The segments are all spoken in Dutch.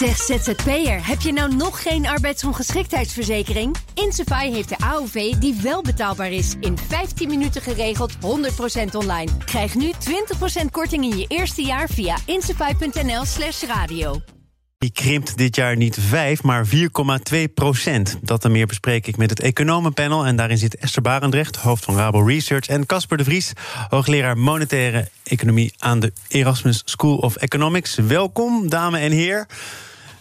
Zeg ZZP'er, heb je nou nog geen arbeidsongeschiktheidsverzekering? Insafai heeft de AOV die wel betaalbaar is. In 15 minuten geregeld, 100% online. Krijg nu 20% korting in je eerste jaar via insafai.nl slash radio. Die krimpt dit jaar niet 5, maar 4,2 procent. Dat en meer bespreek ik met het economenpanel. En daarin zit Esther Barendrecht, hoofd van Rabo Research... en Casper de Vries, hoogleraar monetaire economie... aan de Erasmus School of Economics. Welkom, dames en heren.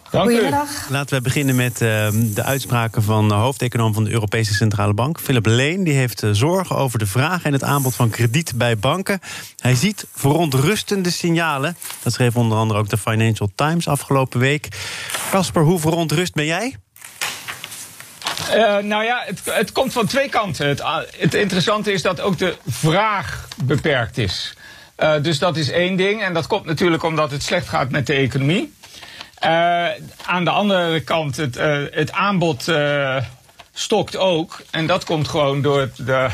Goedemiddag. Laten we beginnen met uh, de uitspraken van de hoofdeconoom van de Europese Centrale Bank, Philip Leen. Die heeft uh, zorgen over de vraag en het aanbod van krediet bij banken. Hij ziet verontrustende signalen. Dat schreef onder andere ook de Financial Times afgelopen week. Casper, hoe verontrust ben jij? Uh, nou ja, het, het, komt van twee kanten. Het, het, interessante is dat ook de vraag beperkt is. dus dat is één ding. En dat komt natuurlijk omdat het slecht gaat met de economie. Uh, aan de andere kant, het, uh, het aanbod uh, stokt ook. En dat komt gewoon door het, de,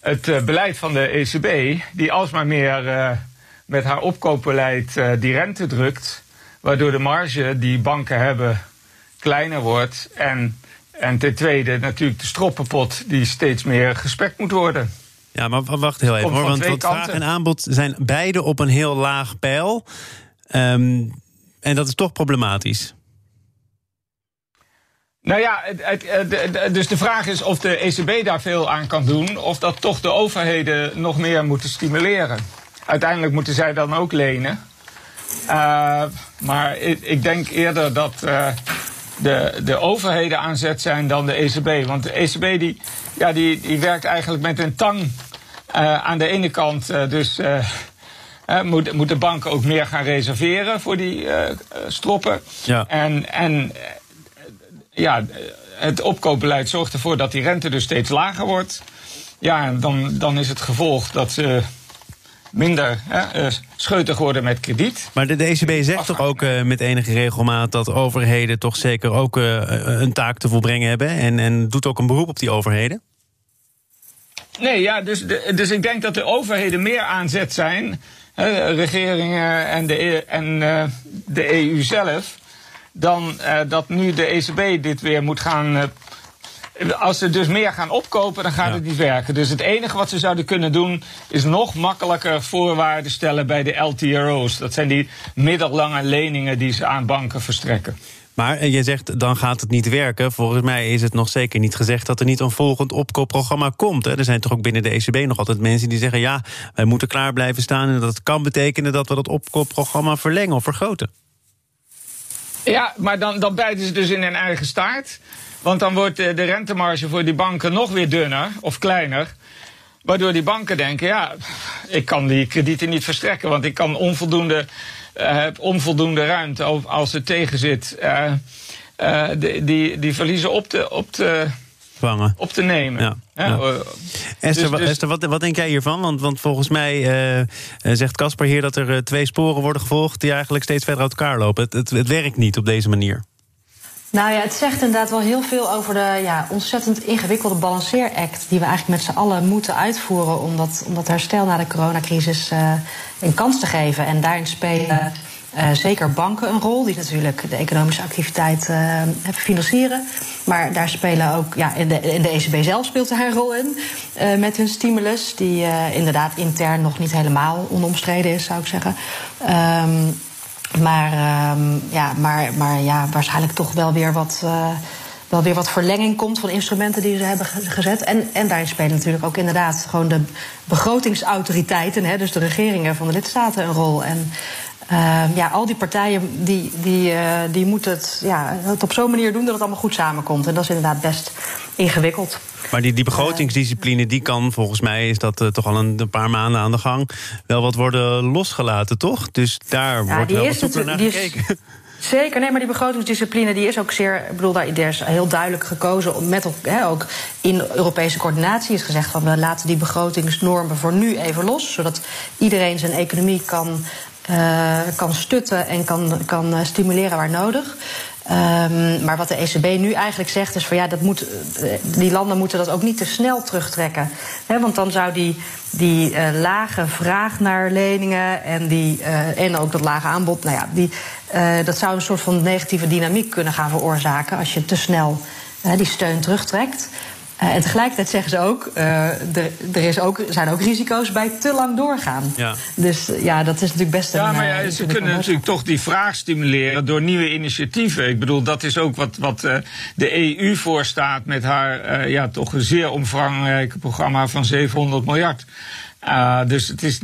het beleid van de ECB, die alsmaar meer met haar opkoopbeleid die rente drukt. Waardoor de marge die banken hebben kleiner wordt. En, en ten tweede natuurlijk de stroppenpot die steeds meer gespekt moet worden. Ja, maar wacht heel even hoor. Want, want vraag en aanbod zijn beide op een heel laag pijl. Um, en dat is toch problematisch. Nou ja, dus de vraag is of de ECB daar veel aan kan doen, of dat toch de overheden nog meer moeten stimuleren. Uiteindelijk moeten zij dan ook lenen. Uh, maar ik, denk eerder dat uh, de, de overheden aan zet zijn dan de ECB. Want de ECB die, ja, die, die werkt eigenlijk met een tang uh, aan de ene kant. dus uh, moet, moet de bank ook meer gaan reserveren voor die uh, stroppen. Ja. En, en ja, het opkoopbeleid zorgt ervoor dat die rente dus steeds lager wordt. Ja, dan, dan is het gevolg dat ze minder hè, scheutig worden met krediet. Maar de, de ECB zegt toch ook uh, met enige regelmaat dat overheden toch zeker ook uh, een taak te volbrengen hebben en, en doet ook een beroep op die overheden? Nee, ja, dus, dus ik denk dat de overheden meer aanzet zijn regeringen en de, e- en, uh, de EU zelf, dan uh, dat nu de ECB dit weer moet gaan. Uh, als ze dus meer gaan opkopen, dan gaat ja. het niet werken. Dus het enige wat ze zouden kunnen doen, is nog makkelijker voorwaarden stellen bij de LTRO's. Dat zijn die middellange leningen die ze aan banken verstrekken. Maar je zegt dan gaat het niet werken. Volgens mij is het nog zeker niet gezegd dat er niet een volgend opkoopprogramma komt. Er zijn toch ook binnen de ECB nog altijd mensen die zeggen: ja, wij moeten klaar blijven staan. En dat kan betekenen dat we dat opkoopprogramma verlengen of vergroten. Ja, maar dan, dan bijten ze dus in hun eigen staart. Want dan wordt de, de rentemarge voor die banken nog weer dunner of kleiner. Waardoor die banken denken: ja, ik kan die kredieten niet verstrekken, want ik kan onvoldoende onvoldoende ruimte als het tegen zit. Uh, uh, die, die verliezen op te, op te, Vangen. op te nemen. Ja. Ja. Esther, dus, dus, Esther wat, wat, denk jij hiervan? Want, want volgens mij zegt Casper hier dat er twee sporen worden gevolgd die eigenlijk steeds verder uit elkaar lopen. Het, het, het werkt niet op deze manier. Nou ja, het zegt inderdaad wel heel veel over de ja, ontzettend ingewikkelde balanceeract... die we eigenlijk met z'n allen moeten uitvoeren... om dat, om dat herstel na de coronacrisis een kans te geven. En daarin spelen uh, zeker banken een rol... die natuurlijk de economische activiteit uh, financieren. Maar daar spelen ook... Ja, in, de, de ECB zelf speelt daar een rol in met hun stimulus... die inderdaad intern nog niet helemaal onomstreden is, zou ik zeggen... Um, maar, um, ja, maar, maar ja, waarschijnlijk toch wel weer wat. Uh, wel weer wat verlenging komt van instrumenten die ze hebben gezet. En, en daarin spelen natuurlijk ook inderdaad gewoon de begrotingsautoriteiten, hè, dus de regeringen van de lidstaten, een rol. En uh, ja, al die partijen die, die, uh, die moeten het, ja, het op zo'n manier doen dat het allemaal goed samenkomt. En dat is inderdaad best ingewikkeld. Maar die, die begrotingsdiscipline, die kan volgens mij, is dat uh, toch al een, een, paar maanden aan de gang, wel wat worden losgelaten, toch? Dus daar ja, wordt wel wat naar gekeken. Zeker, nee, maar die begrotingsdiscipline die is ook zeer. Ik bedoel, daar is heel duidelijk gekozen. Met he, ook in Europese coördinatie is gezegd van we laten die begrotingsnormen voor nu even los. Zodat iedereen zijn economie kan, uh, kan stutten en kan, kan stimuleren waar nodig. Um, maar wat de ECB nu eigenlijk zegt is van ja, dat moet, die landen moeten dat ook niet te snel terugtrekken. Want dan zou die, die lage vraag naar leningen en, die, en ook dat lage aanbod, nou ja, die, dat zou een soort van negatieve dynamiek kunnen gaan veroorzaken als je te snel die steun terugtrekt. Uh, en tegelijkertijd zeggen ze ook, uh, er, er is ook, zijn ook risico's bij te lang doorgaan. Ja. Dus ja, dat is natuurlijk best een... Ja, maar ja, ze kunnen natuurlijk toch die vraag stimuleren door nieuwe initiatieven. Ik bedoel, dat is ook wat, wat uh, de EU voorstaat met haar ja, toch een zeer omvangrijke programma van 700 miljard. Uh, dus het is,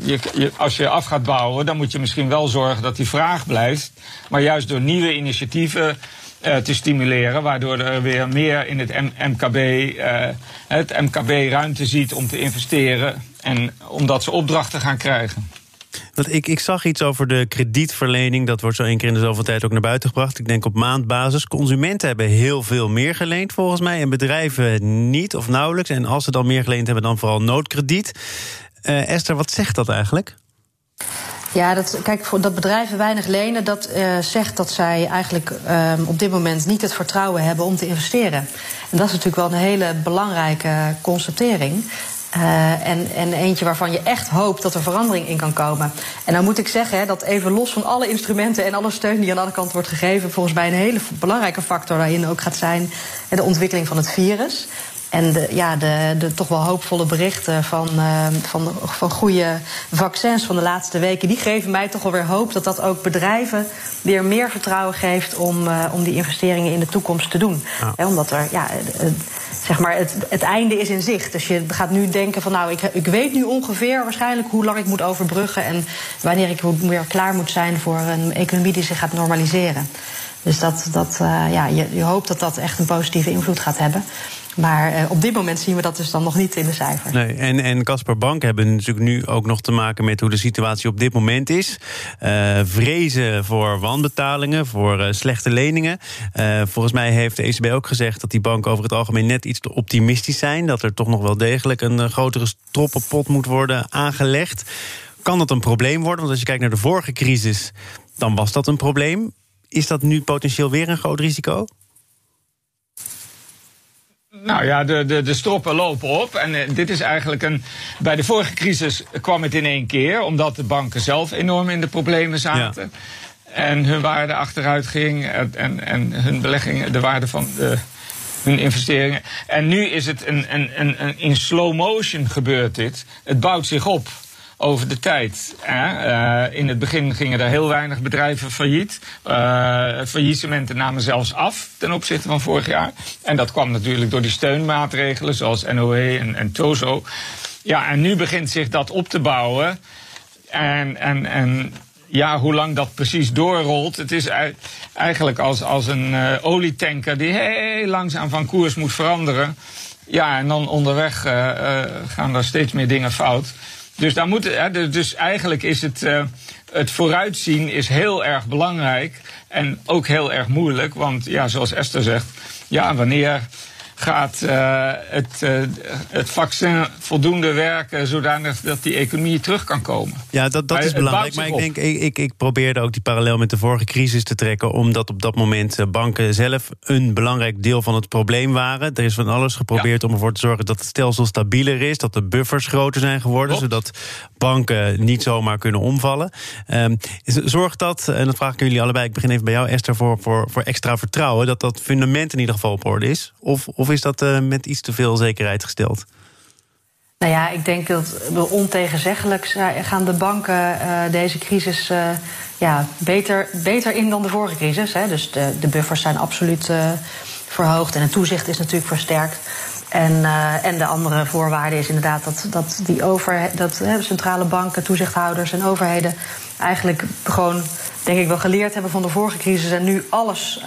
je, je, als je af gaat bouwen, dan moet je misschien wel zorgen dat die vraag blijft. Maar juist door nieuwe initiatieven te stimuleren, waardoor er weer meer in het MKB, uh, het MKB ruimte ziet om te investeren en omdat ze opdrachten gaan krijgen. Ik, ik zag iets over de kredietverlening. Dat wordt zo één keer in de zoveel tijd ook naar buiten gebracht. Ik denk op maandbasis. Consumenten hebben heel veel meer geleend volgens mij. En bedrijven niet of nauwelijks. En als ze dan meer geleend hebben, dan vooral noodkrediet. Uh, Esther, wat zegt dat eigenlijk? Ja, dat, kijk, dat bedrijven weinig lenen, dat uh, zegt dat zij eigenlijk uh, op dit moment niet het vertrouwen hebben om te investeren. En dat is natuurlijk wel een hele belangrijke constatering. Uh, en, en eentje waarvan je echt hoopt dat er verandering in kan komen. En dan moet ik zeggen dat even los van alle instrumenten en alle steun die aan alle kanten wordt gegeven, volgens mij een hele belangrijke factor daarin ook gaat zijn de ontwikkeling van het virus. En de, ja, de, de toch wel hoopvolle berichten van, uh, van, van goede vaccins van de laatste weken, die geven mij toch wel weer hoop dat dat ook bedrijven weer meer vertrouwen geeft om, uh, om die investeringen in de toekomst te doen. Ja. omdat er, ja, zeg maar, het, het einde is in zicht. Dus je gaat nu denken van nou, ik, ik weet nu ongeveer waarschijnlijk hoe lang ik moet overbruggen en wanneer ik weer klaar moet zijn voor een economie die zich gaat normaliseren. Dus dat, dat, uh, ja, je, je hoopt dat dat echt een positieve invloed gaat hebben. Maar uh, op dit moment zien we dat dus dan nog niet in de cijfers. Nee, en, en Casper Bank hebben natuurlijk nu ook nog te maken met hoe de situatie op dit moment is. Uh, vrezen voor wanbetalingen, voor slechte leningen. volgens mij heeft de ECB ook gezegd dat die banken over het algemeen net iets te optimistisch zijn. Dat er toch nog wel degelijk een grotere stroppenpot moet worden aangelegd. Kan dat een probleem worden? Want als je kijkt naar de vorige crisis, dan was dat een probleem. Is dat nu potentieel weer een groot risico? Nou ja, de, de, de stroppen lopen op. En uh, dit is eigenlijk een. Bij de vorige crisis kwam het in één keer, omdat de banken zelf enorm in de problemen zaten. Ja. En hun waarde achteruit ging. En, en hun beleggingen, de waarde van de, hun investeringen. En nu is het een, een, een, een, in slow motion gebeurt dit. Het bouwt zich op over de tijd. Uh, in het begin gingen er heel weinig bedrijven failliet. Uh, faillissementen namen zelfs af ten opzichte van vorig jaar. En dat kwam natuurlijk door die steunmaatregelen zoals NOE en, en TOZO. Ja, en nu begint zich dat op te bouwen. En, en, en ja, hoe lang dat precies doorrolt. Het is eigenlijk als, als een uh, olietanker die heel langzaam van koers moet veranderen. Ja, en dan onderweg gaan er steeds meer dingen fout. Dus, daar moet, dus eigenlijk is het, uh, het vooruitzien is heel erg belangrijk. En ook heel erg moeilijk. Want ja, zoals Esther zegt, ja, wanneer gaat uh, het, uh, het vaccin voldoende werken zodanig dat die economie terug kan komen. Ja, dat, dat is belangrijk. Maar ik denk, ik, ik, ik probeerde ook die parallel met de vorige crisis te trekken, omdat op dat moment eh, banken zelf een belangrijk deel van het probleem waren. Er is van alles geprobeerd ja. om ervoor te zorgen dat het stelsel stabieler is, dat de buffers groter zijn geworden, Klopt. zodat banken niet zomaar kunnen omvallen. Um, zorgt dat, en dat vraag ik jullie allebei, ik begin even bij jou Esther, voor, voor, voor extra vertrouwen, dat dat fundament in ieder geval op orde is? Of, of is dat uh, met iets te veel zekerheid gesteld? Nou ja, ik denk dat ontegenzeggelijk gaan de banken uh, deze crisis uh, ja, beter, beter in dan de vorige crisis. Hè. Dus de, de buffers zijn absoluut verhoogd en het toezicht is natuurlijk versterkt. En, en de andere voorwaarde is inderdaad dat, dat die over, dat centrale banken, toezichthouders en overheden eigenlijk gewoon, denk ik, wel geleerd hebben van de vorige crisis en nu alles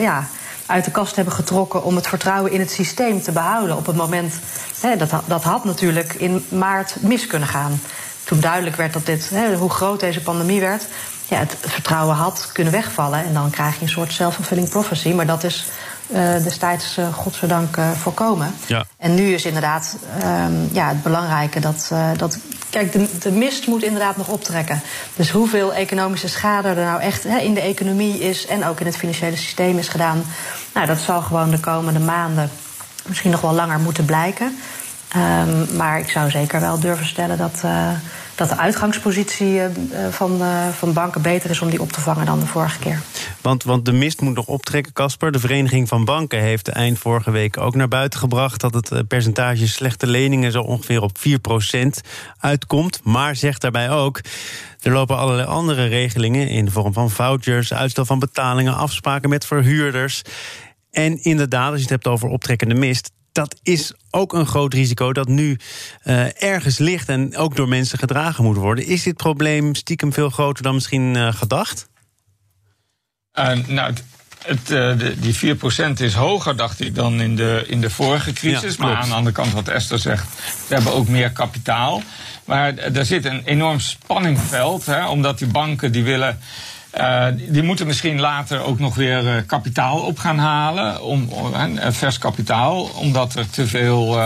ja, uit de kast hebben getrokken om het vertrouwen in het systeem te behouden. Op het moment, hè, dat, dat had natuurlijk in maart mis kunnen gaan. Toen duidelijk werd dat dit, hè, hoe groot deze pandemie werd, ja, het vertrouwen had kunnen wegvallen. En dan krijg je een soort self-fulfilling prophecy. Maar dat is uh, destijds, uh, godzijdank, uh, voorkomen. Ja. En nu is inderdaad um, ja, het belangrijke dat, dat. Kijk, de, de, mist moet inderdaad nog optrekken. Dus hoeveel economische schade er nou echt hè, in de economie is en ook in het financiële systeem is gedaan. Nou, dat zal gewoon de komende maanden misschien nog wel langer moeten blijken. Um, maar ik zou zeker wel durven stellen dat dat de uitgangspositie van, van banken beter is om die op te vangen dan de vorige keer. Want, want de mist moet nog optrekken, Casper. De Vereniging van Banken heeft eind vorige week ook naar buiten gebracht dat het percentage slechte leningen zo ongeveer op 4% uitkomt. Maar zegt daarbij ook. Er lopen allerlei andere regelingen in de vorm van vouchers, uitstel van betalingen, afspraken met verhuurders. En inderdaad, als je het hebt over optrekkende mist, dat is ook een groot risico dat nu uh, ergens ligt en ook door mensen gedragen moet worden. Is dit probleem stiekem veel groter dan misschien uh, gedacht? Uh, nou, het, de, die 4% is hoger, dacht ik, dan in de, in de vorige crisis. maar aan de andere kant, wat Esther zegt, we hebben ook meer kapitaal. Maar er zit een enorm spanningveld, hè, omdat die banken die willen uh, die moeten misschien later ook nog weer uh, kapitaal op gaan halen, om, vers kapitaal, omdat er te veel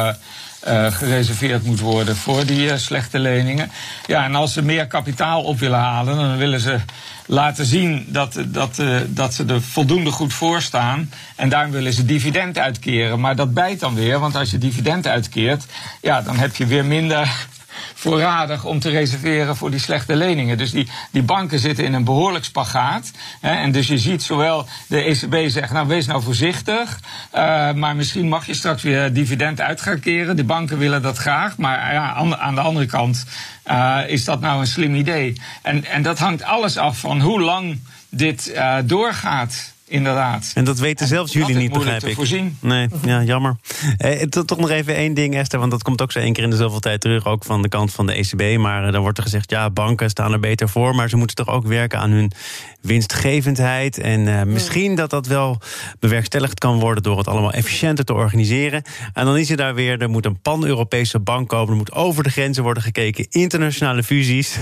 gereserveerd moet worden voor die slechte leningen. Ja, en als ze meer kapitaal op willen halen, dan willen ze laten zien dat, dat, dat ze er voldoende goed voor staan. En daarom willen ze dividend uitkeren. Maar dat bijt dan weer, want als je dividend uitkeert, ja, dan heb je weer minder voorradig om te reserveren voor die slechte leningen. Dus die, die banken zitten in een behoorlijk spagaat. Hè, en dus je ziet zowel de ECB zegt, nou wees nou voorzichtig, uh, maar misschien mag je straks weer dividend uit gaan keren. De banken willen dat graag, maar ja, aan, de andere kant uh, is dat nou een slim idee. En, en dat hangt alles af van hoe lang dit uh, doorgaat inderdaad. En dat weten zelfs jullie niet, begrijp ik. Voorzien. Nee, ja, jammer. Eh, toch nog even één ding, Esther, want dat komt ook zo één keer in de zoveel tijd terug, ook van de kant van de ECB. Maar uh, dan wordt er gezegd, ja, banken staan er beter voor, maar ze moeten toch ook werken aan hun winstgevendheid. En uh, misschien dat dat wel bewerkstelligd kan worden door het allemaal efficiënter te organiseren. En dan is er daar weer, er moet een pan-Europese bank komen, er moet over de grenzen worden gekeken, internationale fusies.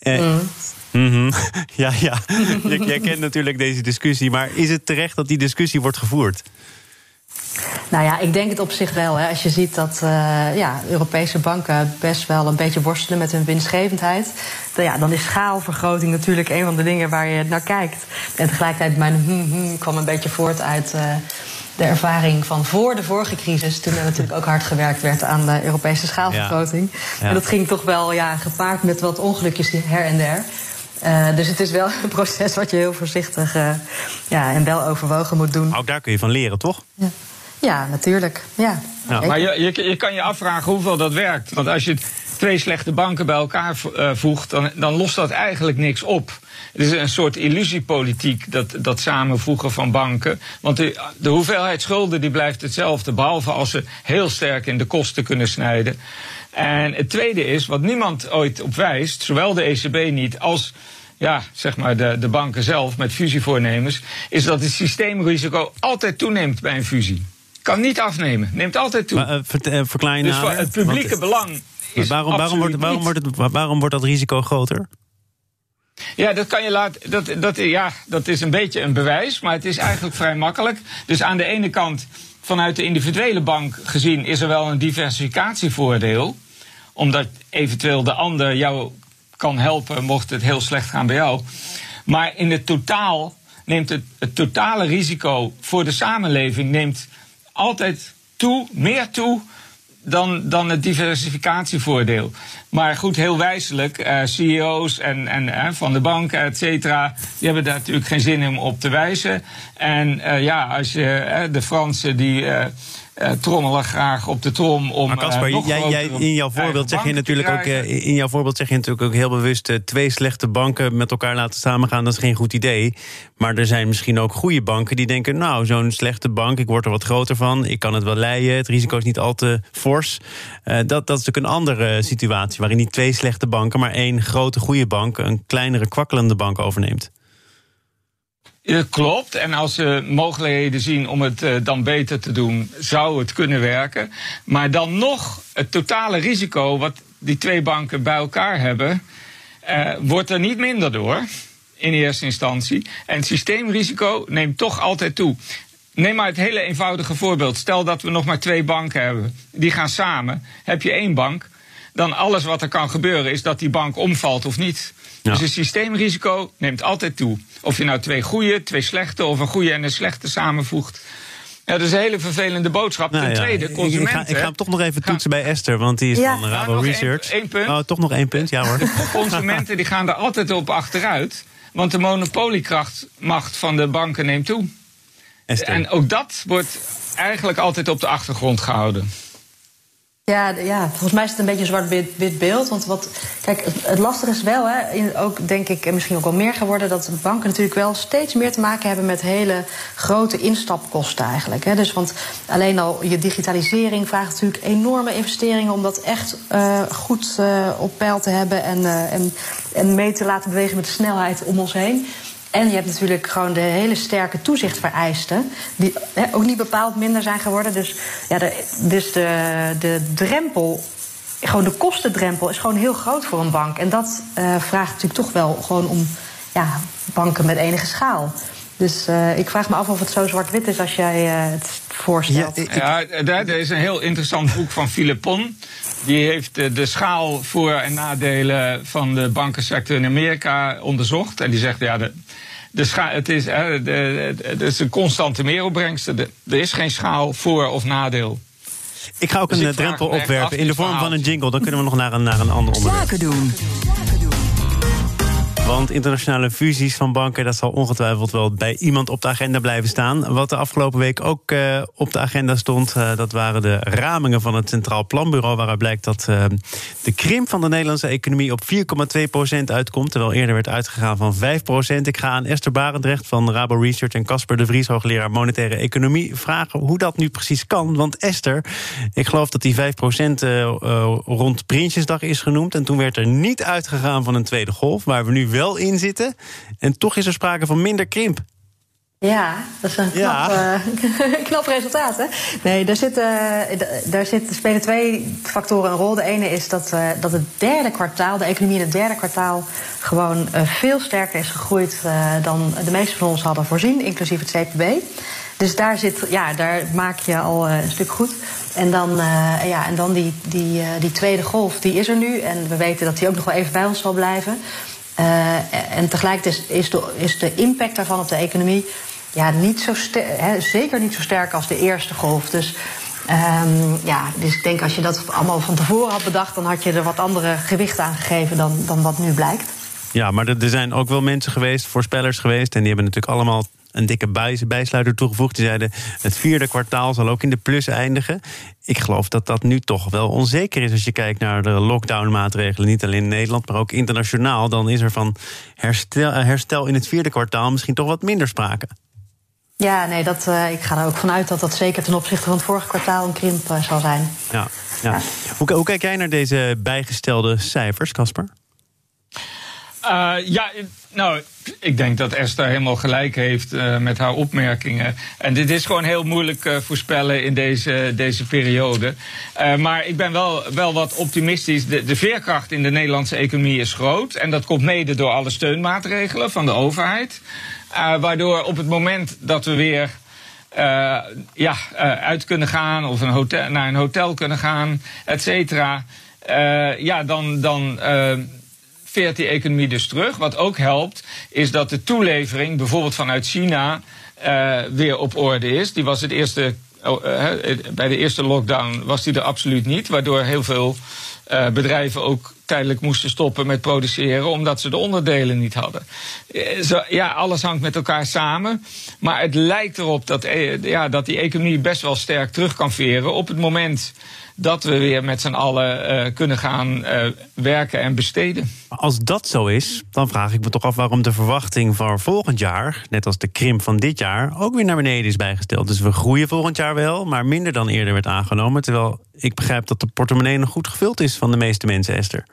Uh, Mm Ja, ja. Jij kent natuurlijk deze discussie. Maar is het terecht dat die discussie wordt gevoerd? Nou ja, ik denk het op zich wel. Hè. Als je ziet dat uh, ja, Europese banken best wel een beetje worstelen met hun winstgevendheid. Dan, ja, dan is schaalvergroting natuurlijk een van de dingen waar je naar kijkt. En tegelijkertijd, mijn hm, hm kwam een beetje voort uit. Uh, de ervaring van voor de vorige crisis, toen er natuurlijk ook hard gewerkt werd aan de Europese schaalvergroting. Ja. Ja. En dat ging toch wel ja, gepaard met wat ongelukjes her en der. Uh, dus het is wel een proces wat je heel voorzichtig uh, ja, en wel overwogen moet doen. Ook daar kun je van leren, toch? Ja, ja natuurlijk. Ja. ja. Maar je, je, je, kan je afvragen hoeveel dat werkt. Want als je twee slechte banken bij elkaar uh, voegt, dan, dan lost dat eigenlijk niks op. Het is een soort illusiepolitiek, dat, dat samenvoegen van banken. Want de, de hoeveelheid schulden die blijft hetzelfde, behalve als ze heel sterk in de kosten kunnen snijden. En het tweede is, wat niemand ooit op wijst, zowel de ECB niet als ja, zeg maar de, de banken zelf met fusievoornemens, is dat het systeemrisico altijd toeneemt bij een fusie. Kan niet afnemen, neemt altijd toe. Maar, uh, dus voor het publieke belang is waarom, waarom, wordt, waarom, wordt het, waarom wordt dat risico groter? Ja, dat kan je laten. Dat, dat, ja, dat is een beetje een bewijs, maar het is eigenlijk vrij makkelijk. Dus aan de ene kant, vanuit de individuele bank gezien, is er wel een diversificatievoordeel omdat eventueel de ander jou kan helpen mocht het heel slecht gaan bij jou. Maar in het totaal neemt het, het totale risico voor de samenleving neemt altijd toe, meer toe dan, dan het diversificatievoordeel. Maar goed, heel wijselijk, uh, CEO's en, en uh, van de banken, et cetera, die hebben daar natuurlijk geen zin in om op te wijzen. En uh, ja, als je de Fransen die uh, trommelen graag op de trom om. Maar Kasper, uh, jij, jij, in jouw voorbeeld zeg je natuurlijk ook. Uh, in jouw voorbeeld zeg je natuurlijk ook heel bewust. twee slechte banken met elkaar laten samengaan, dat is geen goed idee. Maar er zijn misschien ook goede banken die denken. Nou, zo'n slechte bank, ik word er wat groter van. Ik kan het wel leiden. Het risico is niet al te fors. dat, dat is natuurlijk een andere situatie. Waarin niet twee slechte banken, maar één grote goede bank. een kleinere kwakkelende bank overneemt. Klopt. En als ze mogelijkheden zien om het uh, dan beter te doen, zou het kunnen werken. Maar dan nog het totale risico wat die twee banken bij elkaar hebben, uh, wordt er niet minder door. In eerste instantie. En het systeemrisico neemt toch altijd toe. Neem maar het hele eenvoudige voorbeeld. Stel dat we nog maar twee banken hebben. Die gaan samen. Heb je één bank, dan alles wat er kan gebeuren is dat die bank omvalt of niet. Dus het systeemrisico neemt altijd toe. Of je nou twee goede, twee slechte of een goede en een slechte samenvoegt. Ja, dat is een hele vervelende boodschap. Nou Ten ja, tweede, ik- ik, consumenten. ga, ik ga hem toch nog even toetsen bij Esther, want die is Ja. van Ja, Rabo Research. één punt. Oh, toch nog één punt, ja hoor. Consumenten die gaan er altijd op achteruit. Want de monopoliekrachtmacht van de banken neemt toe. Esther. En ook dat wordt eigenlijk altijd op de achtergrond gehouden. Ja, ja, volgens mij is het een beetje een zwart-wit wit beeld. Want wat, kijk, het, lastige is wel, hè, ook denk ik, en misschien ook wel meer geworden, dat banken natuurlijk wel steeds meer te maken hebben met hele grote instapkosten eigenlijk. Hè. Dus, want alleen al je digitalisering vraagt natuurlijk enorme investeringen om dat echt eh, goed eh, op peil te hebben en, eh, en, en mee te laten bewegen met de snelheid om ons heen. En je hebt natuurlijk gewoon de hele sterke toezichtvereisten, die ook niet bepaald minder zijn geworden. Dus, ja, de, dus de, de drempel, gewoon de kostendrempel, is gewoon heel groot voor een bank. En dat eh, vraagt natuurlijk toch wel gewoon om ja, banken met enige schaal. Dus eh, ik vraag me af of het zo zwart-wit is als jij eh, het voorstelt. Ja, ik- Ja, daar, er is een heel interessant boek van Philippon. Die heeft eh, de schaal voor- en nadelen van de bankensector in Amerika onderzocht. En die zegt, ja, de, de scha- het is, eh, de, de- het is een constante meeropbrengst. Er er is geen schaal voor of nadeel. Ik ga ook Dus een drempel opwerpen in de vorm van een jingle. Dan kunnen we nog naar een, naar een ander onderwerp. Zaken doen. Want internationale fusies van banken, dat zal ongetwijfeld wel bij iemand op de agenda blijven staan. Wat de afgelopen week ook eh, op de agenda stond, eh, dat waren de ramingen van het Centraal Planbureau. Waaruit blijkt dat eh, de krimp van de Nederlandse economie op 4,2% uitkomt. Terwijl eerder werd uitgegaan van 5%. Ik ga aan Esther Barendrecht van Rabo Research en Casper de Vries, hoogleraar monetaire economie, vragen hoe dat nu precies kan. Want Esther, ik geloof dat die 5% eh, eh, rond Prinsjesdag is genoemd. En toen werd er niet uitgegaan van een tweede golf, waar we nu wel in zitten. En toch is er sprake van minder krimp. Ja, dat is een knap, Ja. eh, knap resultaat, hè? Nee, daar, zitten, d- daar zitten, spelen twee factoren een rol. De ene is dat, eh, dat het derde kwartaal, de economie in het derde kwartaal... gewoon eh, veel sterker is gegroeid eh, dan de meeste van ons hadden voorzien, inclusief het CPB. Dus daar, zit, ja, daar maak je al eh, een stuk goed. En dan, eh, ja, en dan die, die, eh, die tweede golf, die is er nu. En we weten dat die ook nog wel even bij ons zal blijven. Eh, en tegelijkertijd is, de, is impact daarvan op de economie ja, niet zo zeker niet zo sterk als de eerste golf. Dus, ehm, ja, dus ik denk als je dat allemaal van tevoren had bedacht, dan had je er wat andere gewicht aan gegeven dan, dan wat nu blijkt. Ja, maar er zijn ook wel mensen geweest, voorspellers geweest. En die hebben natuurlijk allemaal een dikke bij- bijsluiter toegevoegd. Die zeiden: het vierde kwartaal zal ook in de plus eindigen. Ik geloof dat dat nu toch wel onzeker is als je kijkt naar de lockdown-maatregelen. Niet alleen in Nederland, maar ook internationaal. Dan is er van herstel, eh, herstel in het vierde kwartaal misschien toch wat minder sprake. Ja, nee, dat, eh, ik ga er ook vanuit dat dat zeker ten opzichte van het vorige kwartaal een krimp eh, zal zijn. Ja, ja. Ja. Hoe, hoe kijk jij naar deze bijgestelde cijfers, Casper? Eh, ja, nou, ik denk dat Esther helemaal gelijk heeft eh, met haar opmerkingen. En dit is gewoon heel moeilijk eh, voorspellen in deze, deze periode. Maar ik ben wel, wel wat optimistisch. De, de veerkracht in de Nederlandse economie is groot. En dat komt mede door alle steunmaatregelen van de overheid. Waardoor op het moment dat we weer ja, uit kunnen gaan of een hotel, naar een hotel kunnen gaan, et cetera. ja, dan, dan veert die economie dus terug. Wat ook helpt, is dat de toelevering, bijvoorbeeld vanuit China, eh, weer op orde is. Die was het eerste. oh, eh, bij de eerste lockdown was die er absoluut niet. Waardoor heel veel eh, bedrijven ook tijdelijk moesten stoppen met produceren. omdat ze de onderdelen niet hadden. Eh, zo, ja, alles hangt met elkaar samen. Maar het lijkt erop dat, eh, ja, dat die economie best wel sterk terug kan veren. op het moment dat we weer met z'n allen eh, kunnen gaan eh, werken en besteden. Maar Als dat zo is, dan vraag ik me toch af waarom de verwachting voor volgend jaar, net als de krimp van dit jaar, ook weer naar beneden is bijgesteld. Dus we groeien volgend jaar wel, maar minder dan eerder werd aangenomen. Terwijl ik begrijp dat de portemonnee nog goed gevuld is van de meeste mensen, Esther.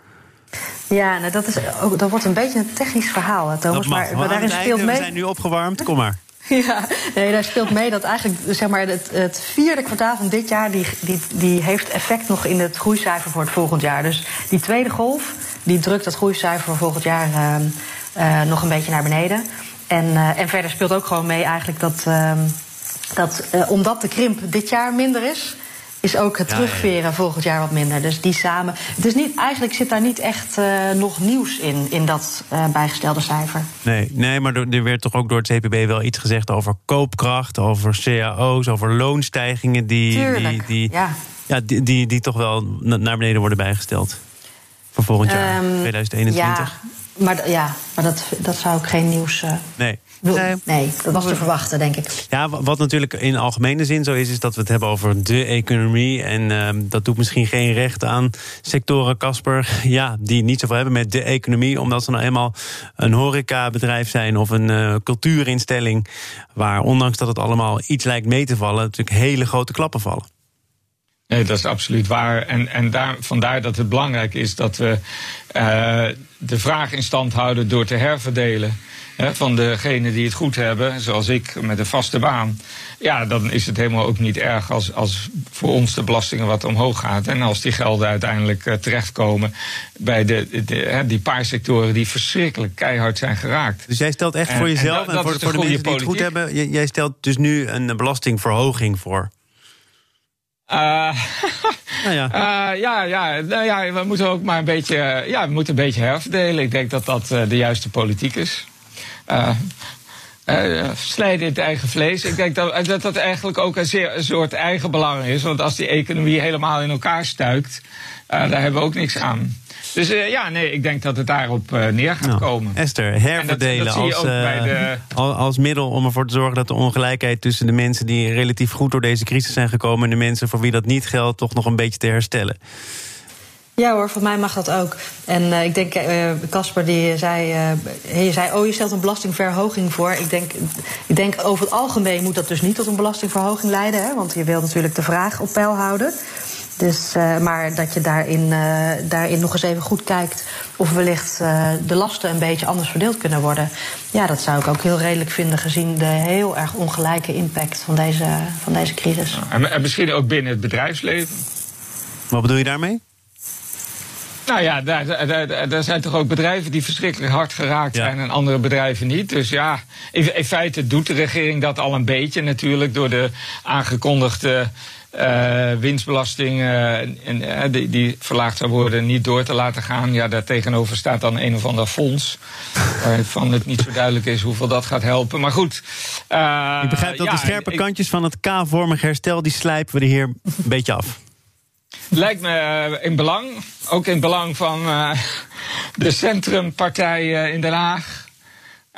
Ja, nou, dat, is ook, dat wordt een beetje een technisch verhaal, hè, Thomas. dat mag. Maar, Maar daarin het speelt mee. We zijn nu opgewarmd, kom maar. Ja, nee, daar speelt mee dat eigenlijk zeg maar, het, het vierde kwartaal van dit jaar... Die, die, die heeft effect nog in het groeicijfer voor het volgend jaar. Dus die tweede golf die drukt dat groeicijfer voor volgend jaar eh, eh, nog een beetje naar beneden. En, eh, en verder speelt ook gewoon mee eigenlijk dat... eh, dat eh, omdat de krimp dit jaar minder is... is ook het terugveren volgend jaar wat minder. Dus die samen. Het is niet, eigenlijk zit daar niet echt uh, nog nieuws in, in dat uh, bijgestelde cijfer. Nee, nee maar er werd toch ook door het CPB wel iets gezegd over koopkracht, over cao's, over loonstijgingen die. Tuurlijk, die, die, ja. Ja, die, die, die toch wel naar beneden worden bijgesteld. Voor volgend jaar, um, 2021. Ja, maar, ja, maar dat, dat zou ook geen nieuws. Uh, nee. Nee, nee, dat was te verwachten, denk ik. Ja, wat natuurlijk in algemene zin zo is, is dat we het hebben over de economie. En uh, dat doet misschien geen recht aan sectoren, Casper, ja, die niet zoveel hebben met de economie. Omdat ze nou eenmaal een horecabedrijf zijn of een uh, cultuurinstelling. Waar, ondanks dat het allemaal iets lijkt mee te vallen, natuurlijk hele grote klappen vallen. Nee, dat is absoluut waar. En, en daar, vandaar dat het belangrijk is dat we uh, de vraag in stand houden door te herverdelen van degenen die het goed hebben, zoals ik met een vaste baan. Ja, dan is het helemaal ook niet erg als, als voor ons de belastingen wat omhoog gaat. En als die gelden uiteindelijk uh, terechtkomen bij de, de, die paar sectoren die verschrikkelijk keihard zijn geraakt. Dus jij stelt echt voor jezelf en, en voor, voor de mensen die het goed hebben, jij stelt dus nu een belastingverhoging voor? Uh, nou ja. Uh, ja, ja, nou ja, we moeten ook maar een beetje, ja, we moeten een beetje herverdelen. Ik denk dat dat uh, de juiste politiek is. Uh, snijden in het eigen vlees. Ik denk dat, dat dat eigenlijk ook een, zeer, een soort eigen belang is. Want als die economie helemaal in elkaar stuikt, daar hebben we ook niks aan. Dus uh, ja, nee, ik denk dat het daarop uh, neer gaat nou, komen. Esther, herverdelen dat, dat als, uh, de... als middel om ervoor te zorgen dat de ongelijkheid tussen de mensen die relatief goed door deze crisis zijn gekomen en de mensen voor wie dat niet geldt, toch nog een beetje te herstellen. Ja hoor, voor mij mag dat ook. En uh, ik denk, Casper, uh, die zei, uh, je zei, oh, je stelt een belastingverhoging voor. Ik denk, ik denk, over het algemeen moet dat dus niet tot een belastingverhoging leiden. Hè, want je wilt natuurlijk de vraag op peil houden. Dus, uh, maar dat je daarin, uh, daarin nog eens even goed kijkt of wellicht uh, de lasten een beetje anders verdeeld kunnen worden. Ja, dat zou ik ook heel redelijk vinden gezien de heel erg ongelijke impact van deze, van deze crisis. En misschien ook binnen het bedrijfsleven. Wat bedoel je daarmee? Nou ja, daar, daar, daar, zijn toch ook bedrijven die verschrikkelijk hard geraakt zijn en andere bedrijven niet. Dus ja, in, in, feite doet de regering dat al een beetje natuurlijk door de aangekondigde uh, winstbelasting uh, en, die, die, verlaagd zou worden niet door te laten gaan. Ja, daar tegenover staat dan een of ander fonds. waarvan het niet zo duidelijk is hoeveel dat gaat helpen. Maar goed. Ik begrijp dat ja, de scherpe ik, kantjes van het K-vormig herstel... die slijpen we er hier een beetje af. Lijkt me in belang, ook in belang van de centrumpartijen in Den Haag.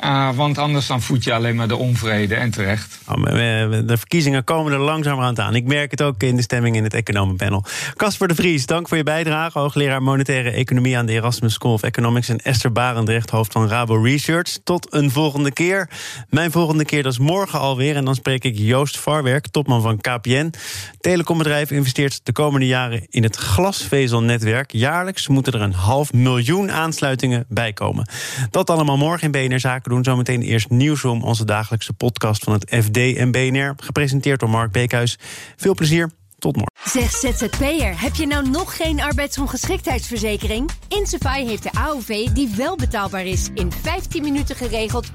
Uh, want anders dan voed je alleen maar de onvrede en terecht. Oh, de verkiezingen komen er langzamerhand aan. Ik merk het ook in de stemming in het economenpanel. Casper de Vries, dank voor je bijdrage. Hoogleraar Monetaire Economie aan de Erasmus School of Economics. En Esther Barendrecht, hoofd van Rabo Research. Tot een volgende keer. Mijn volgende keer, dat is morgen alweer. En dan spreek ik Joost Varwerk, topman van KPN. Telecombedrijf investeert de komende jaren in het glasvezelnetwerk. Jaarlijks moeten er een half miljoen aansluitingen bij komen. Dat allemaal morgen in BNR Zaken doen. Zometeen eerst Nieuwsroom, onze dagelijkse podcast van het FD en BNR. Gepresenteerd door Mark Beekhuis. Veel plezier. Tot morgen. Zeg ZZP'er, heb je nou nog geen arbeidsongeschiktheidsverzekering? Insafai heeft de AOV die wel betaalbaar is. In 15 minuten geregeld, 100%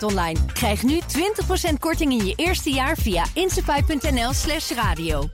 online. Krijg nu 20% korting in je eerste jaar via insafai.nl slash radio.